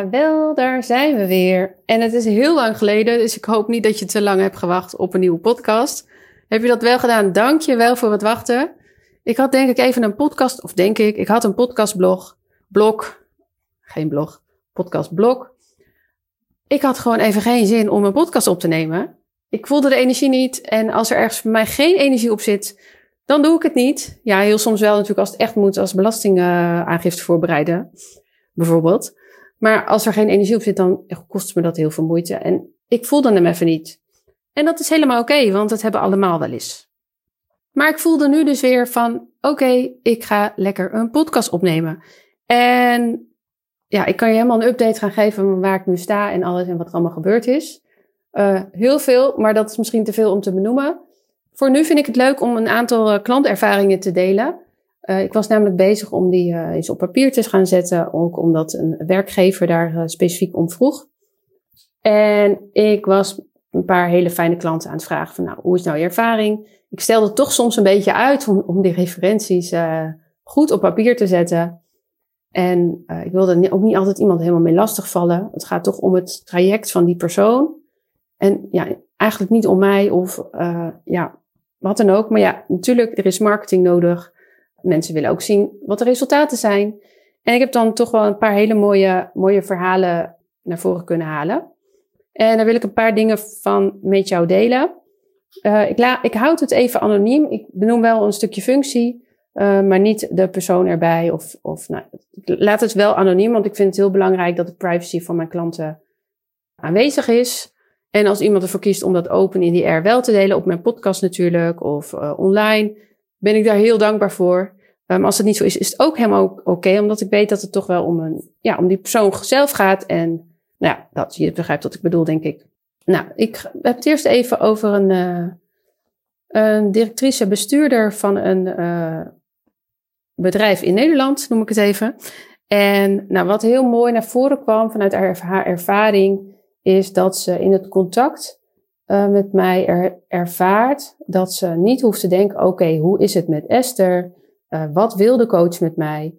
Jawel, daar zijn we weer. En het is heel lang geleden, dus ik hoop niet dat je te lang hebt gewacht op een nieuwe podcast. Heb je dat wel gedaan? Dank je wel voor het wachten. Ik had denk ik even een podcast, of denk ik, ik had een podcastblog, blog, geen blog, podcastblog. Ik had gewoon even geen zin om een podcast op te nemen. Ik voelde de energie niet en als er ergens bij mij geen energie op zit, dan doe ik het niet. Ja, heel soms wel natuurlijk als het echt moet, als belastingaangifte voorbereiden, bijvoorbeeld. Maar als er geen energie op zit, dan kost me dat heel veel moeite. En ik voelde hem even niet. En dat is helemaal oké, want dat hebben allemaal wel eens. Maar ik voelde nu dus weer van, oké, ik ga lekker een podcast opnemen. En ja, ik kan je helemaal een update gaan geven van waar ik nu sta en alles en wat er allemaal gebeurd is. Uh, heel veel, maar dat is misschien te veel om te benoemen. Voor nu vind ik het leuk om een aantal uh, klantervaringen te delen. Uh, ik was namelijk bezig om die eens op papier te gaan zetten, ook omdat een werkgever daar specifiek om vroeg. En ik was een paar hele fijne klanten aan het vragen van, nou, hoe is nou je ervaring? Ik stelde toch soms een beetje uit om, om die referenties goed op papier te zetten. En ik wilde ook niet altijd iemand helemaal mee lastigvallen. Het gaat toch om het traject van die persoon. En ja, eigenlijk niet om mij of ja, wat dan ook. Maar ja, natuurlijk, er is marketing nodig. Mensen willen ook zien wat de resultaten zijn. En ik heb dan toch wel een paar hele mooie, mooie verhalen naar voren kunnen halen. En daar wil ik een paar dingen van met jou delen. Uh, ik, la ik houd het even anoniem. Ik benoem wel een stukje functie, uh, maar niet de persoon erbij. Of, of nou, laat het wel anoniem, want ik vind het heel belangrijk dat de privacy van mijn klanten aanwezig is. En als iemand ervoor kiest om dat open in die air wel te delen, op mijn podcast natuurlijk of uh, online, ben ik daar heel dankbaar voor. Um, als het niet zo is, is het ook helemaal oké, omdat ik weet dat het toch wel om, een, ja, om die persoon zelf gaat. En nou dat, je begrijpt wat ik bedoel, denk ik. Nou, ik heb het eerst even over een, uh, een directrice-bestuurder van een uh, bedrijf in Nederland, noem ik het even. En nou, wat heel mooi naar voren kwam vanuit haar ervaring is dat ze in het contact uh, met mij er, ervaart dat ze niet hoeft te denken: oké, hoe is het met Esther? Uh, wat wil de coach met mij?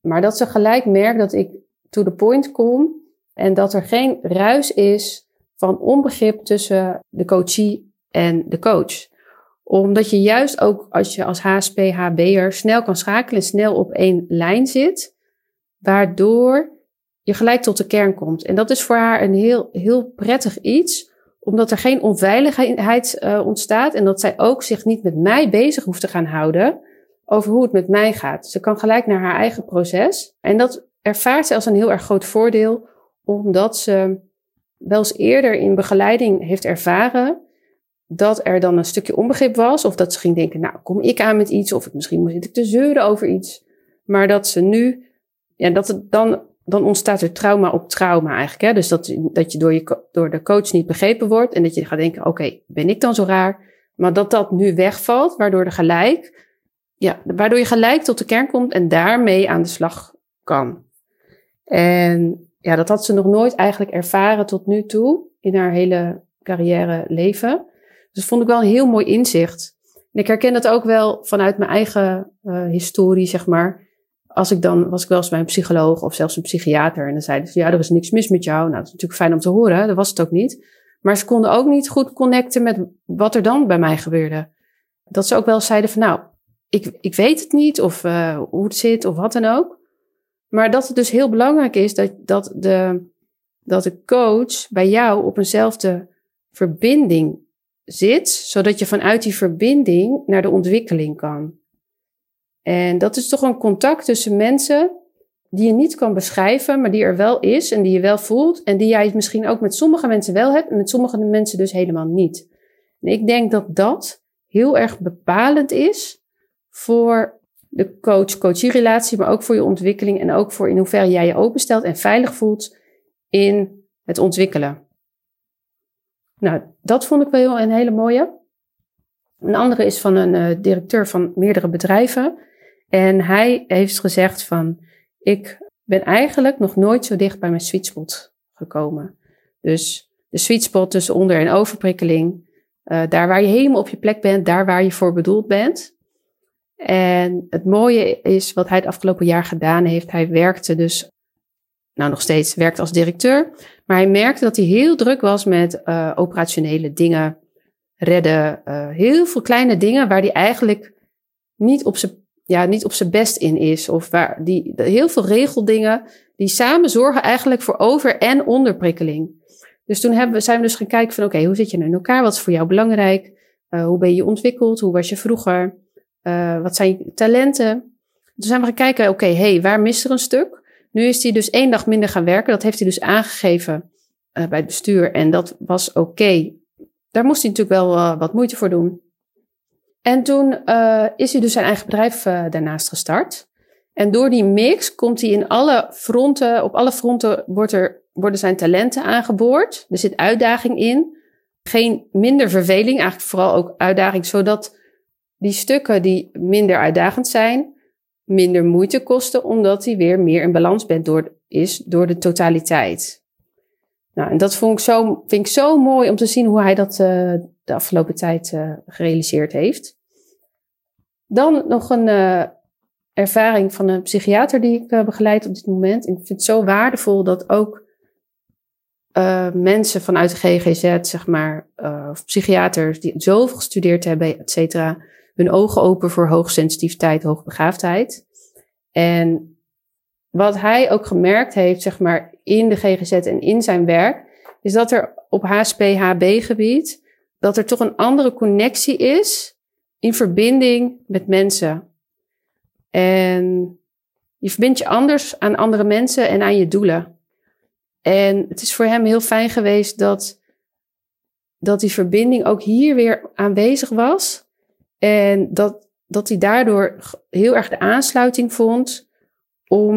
Maar dat ze gelijk merkt dat ik to the point kom en dat er geen ruis is van onbegrip tussen de coachie en de coach. Omdat je juist ook als je als HSP, HB'er snel kan schakelen, snel op één lijn zit, waardoor je gelijk tot de kern komt. En dat is voor haar een heel, heel prettig iets, omdat er geen onveiligheid uh, ontstaat en dat zij ook zich niet met mij bezig hoeft te gaan houden over hoe het met mij gaat. Ze kan gelijk naar haar eigen proces. En dat ervaart ze als een heel erg groot voordeel, omdat ze wel eens eerder in begeleiding heeft ervaren dat er dan een stukje onbegrip was, of dat ze ging denken, nou, kom ik aan met iets, of misschien moet ik te zeuren over iets. Maar dat ze nu, ja, dat het dan dan ontstaat er trauma op trauma eigenlijk. Hè? Dus dat, dat je door, je door de coach niet begrepen wordt en dat je gaat denken, oké, ben ik dan zo raar? Maar dat dat nu wegvalt, waardoor, er gelijk, ja, waardoor je gelijk tot de kern komt en daarmee aan de slag kan. En ja, dat had ze nog nooit eigenlijk ervaren tot nu toe in haar hele carrière leven. Dus dat vond ik wel een heel mooi inzicht. En ik herken dat ook wel vanuit mijn eigen uh, historie, zeg maar als ik dan, was ik wel eens bij een psycholoog of zelfs een psychiater. En dan zeiden ze, ja, er is niks mis met jou. Nou, dat is natuurlijk fijn om te horen. Dat was het ook niet. Maar ze konden ook niet goed connecten met wat er dan bij mij gebeurde. Dat ze ook wel zeiden van, nou, ik, ik weet het niet of uh, hoe het zit of wat dan ook. Maar dat het dus heel belangrijk is dat, dat, de, dat de coach bij jou op eenzelfde verbinding zit, zodat je vanuit die verbinding naar de ontwikkeling kan. En dat is toch een contact tussen mensen die je niet kan beschrijven, maar die er wel is en die je wel voelt. En die jij misschien ook met sommige mensen wel hebt en met sommige mensen dus helemaal niet. En ik denk dat dat heel erg bepalend is voor de coach-coachie relatie, maar ook voor je ontwikkeling en ook voor in hoeverre jij je openstelt en veilig voelt in het ontwikkelen. Nou, dat vond ik wel een hele mooie. Een andere is van een uh, directeur van meerdere bedrijven. En hij heeft gezegd van, ik ben eigenlijk nog nooit zo dicht bij mijn sweet spot gekomen. Dus de sweet spot tussen onder- en overprikkeling, uh, daar waar je helemaal op je plek bent, daar waar je voor bedoeld bent. En het mooie is wat hij het afgelopen jaar gedaan heeft. Hij werkte dus nou nog steeds werkt als directeur. Maar hij merkte dat hij heel druk was met uh, operationele dingen redden. Uh, heel veel kleine dingen waar hij eigenlijk niet op zijn ja, niet op zijn best in is. Of waar die heel veel regeldingen die samen zorgen eigenlijk voor over- en onderprikkeling. Dus toen hebben zijn we dus gaan kijken van oké, hoe zit je nou in elkaar? Wat is voor jou belangrijk? Uh, hoe ben je ontwikkeld? Hoe was je vroeger? Uh, wat zijn je talenten? Toen zijn we gaan kijken, oké, hey, waar mist er een stuk? Nu is hij dus één dag minder gaan werken. Dat heeft hij dus aangegeven uh, bij het bestuur. En dat was oké. Daar moest hij natuurlijk wel wat moeite voor doen. En toen is hij dus zijn eigen bedrijf daarnaast gestart. En door die mix komt hij in alle fronten, op alle fronten wordt er, worden zijn talenten aangeboord. Er zit uitdaging in. Geen minder verveling, eigenlijk vooral ook uitdaging, zodat die stukken die minder uitdagend zijn, minder moeite kosten, omdat hij weer meer in balans bent door, is door de totaliteit. Nou, en dat vond ik zo, vind ik zo mooi om te zien hoe hij dat uh, de afgelopen tijd gerealiseerd heeft. Dan nog een, uh, ervaring van een psychiater die ik uh, begeleid op dit moment. En ik vind het zo waardevol dat ook uh, mensen vanuit de GGZ, zeg maar, of psychiaters die zoveel gestudeerd hebben, et cetera, hun ogen open voor hoogsensitiviteit, hoogbegaafdheid. En wat hij ook gemerkt heeft, zeg maar, in de GGZ en in zijn werk, is dat er op HSP-HB-gebied, dat er toch een andere connectie is in verbinding met mensen. En je verbindt je anders aan andere mensen en aan je doelen. En het is voor hem heel fijn geweest dat, dat die verbinding ook hier weer aanwezig was. En dat, dat hij daardoor heel erg de aansluiting vond om.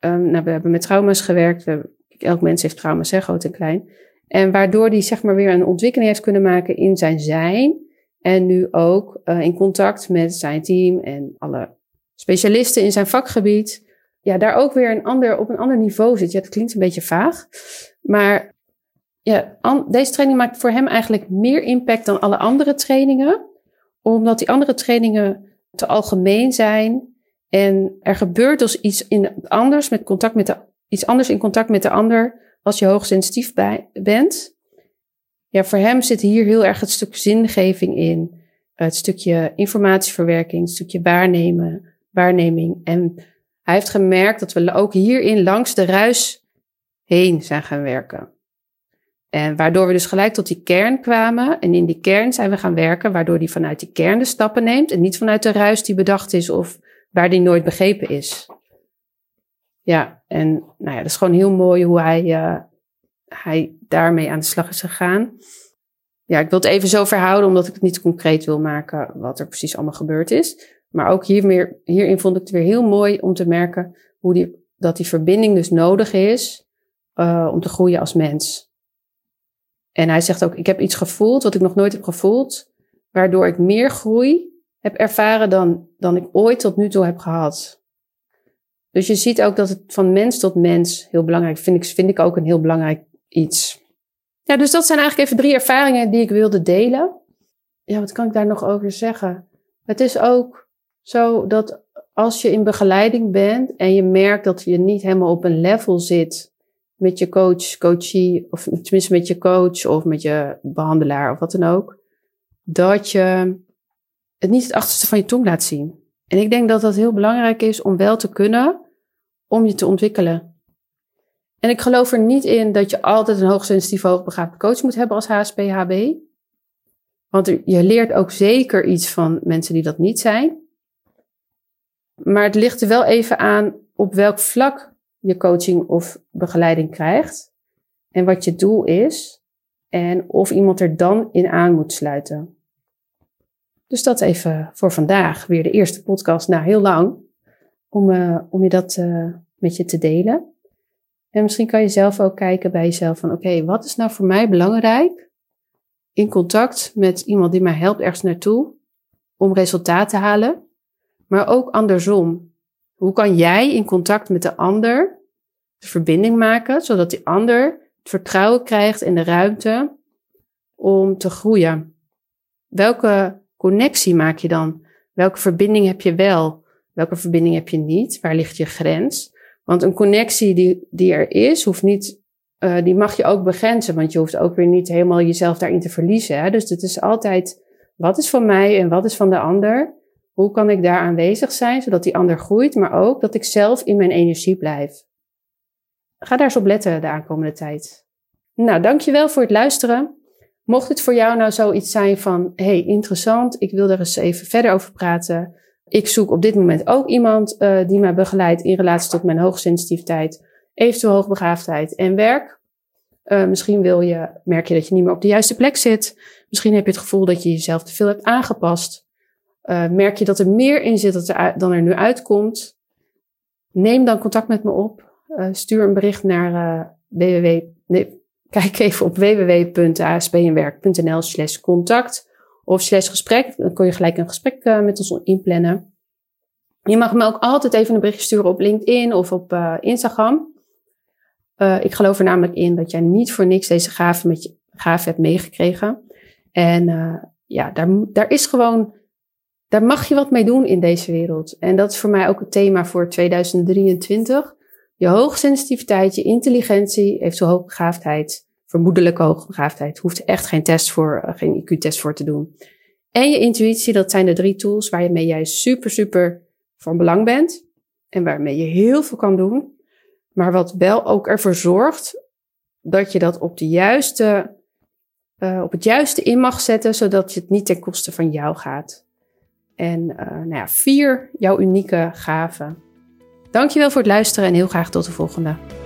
Um, nou, we hebben met trauma's gewerkt. We, elk mens heeft trauma's, hè, groot en klein. En waardoor hij zeg maar weer een ontwikkeling heeft kunnen maken in zijn zijn. En nu ook uh, in contact met zijn team en alle specialisten in zijn vakgebied, ja, daar ook weer een ander, op een ander niveau zit. Ja, dat klinkt een beetje vaag, maar ja, deze training maakt voor hem eigenlijk meer impact dan alle andere trainingen, omdat die andere trainingen te algemeen zijn en er gebeurt dus iets in anders met contact met de, iets anders in contact met de ander als je hoogsensitief bij, bent. Ja, voor hem zit hier heel erg het stuk zingeving in, het stukje informatieverwerking, het stukje waarnemen, waarneming. En hij heeft gemerkt dat we ook hierin langs de ruis heen zijn gaan werken. En waardoor we dus gelijk tot die kern kwamen. En in die kern zijn we gaan werken, waardoor hij vanuit die kern de stappen neemt. En niet vanuit de ruis die bedacht is of waar die nooit begrepen is. Ja, en nou ja, dat is gewoon heel mooi hoe hij, uh, hij daarmee aan de slag is gegaan. Ja, ik wil het even zo verhouden, omdat ik het niet concreet wil maken wat er precies allemaal gebeurd is. Maar ook hier meer, hierin vond ik het weer heel mooi om te merken hoe die, dat die verbinding dus nodig is uh, om te groeien als mens. En hij zegt ook, ik heb iets gevoeld wat ik nog nooit heb gevoeld, waardoor ik meer groei heb ervaren dan, dan ik ooit tot nu toe heb gehad. Dus je ziet ook dat het van mens tot mens heel belangrijk vind ik, vind ik ook een heel belangrijk iets. Ja, dus dat zijn eigenlijk even drie ervaringen die ik wilde delen. Ja, wat kan ik daar nog over zeggen? Het is ook zo dat als je in begeleiding bent en je merkt dat je niet helemaal op een level zit met je coach, coachie, of tenminste met je coach of met je behandelaar of wat dan ook, dat je het niet het achterste van je tong laat zien. En ik denk dat dat heel belangrijk is om wel te kunnen om je te ontwikkelen. En ik geloof er niet in dat je altijd een hoogsensitief, hoogbegaafde coach moet hebben als HSP-HB. Want je leert ook zeker iets van mensen die dat niet zijn. Maar het ligt er wel even aan op welk vlak je coaching of begeleiding krijgt. En wat je doel is. En of iemand er dan in aan moet sluiten. Dus dat even voor vandaag. Weer de eerste podcast na heel lang. Om, uh, om je dat uh, met je te delen. En misschien kan je zelf ook kijken bij jezelf van oké, wat is nou voor mij belangrijk in contact met iemand die mij helpt ergens naartoe om resultaat te halen. Maar ook andersom. Hoe kan jij in contact met de ander de verbinding maken, zodat die ander het vertrouwen krijgt en de ruimte om te groeien? Welke connectie maak je dan? Welke verbinding heb je wel? Welke verbinding heb je niet? Waar ligt je grens? Want een connectie die, die er is, hoeft niet, uh, die mag je ook begrenzen. Want je hoeft ook weer niet helemaal jezelf daarin te verliezen. Hè? Dus het is altijd, wat is van mij en wat is van de ander? Hoe kan ik daar aanwezig zijn, zodat die ander groeit, maar ook dat ik zelf in mijn energie blijf? Ga daar eens op letten de aankomende tijd. Nou, dankjewel voor het luisteren. Mocht het voor jou nou zoiets zijn van, hey, interessant, ik wil er eens even verder over praten. Ik zoek op dit moment ook iemand uh, die mij begeleidt in relatie tot mijn hoogsensitiviteit, eventueel hoogbegaafdheid en werk. Uh, misschien wil je, merk je dat je niet meer op de juiste plek zit. Misschien heb je het gevoel dat je jezelf te veel hebt aangepast. Uh, merk je dat er meer in zit dan er nu uitkomt. Neem dan contact met me op. stuur een bericht naar www. Kijk even op www.aspnwerk.nl slash contact of slash gesprek. Dan kun je gelijk een gesprek uh, met ons inplannen. Je mag me ook altijd even een berichtje sturen op LinkedIn of op uh, Instagram. Uh, ik geloof er namelijk in dat jij niet voor niks deze gave met je gave hebt meegekregen. En ja, daar, daar is gewoon, daar mag je wat mee doen in deze wereld. En dat is voor mij ook het thema voor 2023. Je hoogsensitiviteit, je intelligentie, eventueel hoogbegaafdheid, vermoedelijke hoogbegaafdheid. Hoeft echt geen test voor, uh, geen IQ-test voor te doen. En je intuïtie, dat zijn de drie tools waar je mee jij super, super van belang bent. En waarmee je heel veel kan doen. Maar wat wel ook ervoor zorgt dat je dat op de juiste, uh, op het juiste in mag zetten, zodat je het niet ten koste van jou gaat. En uh, nou ja, vier jouw unieke gaven. Dankjewel voor het luisteren en heel graag tot de volgende.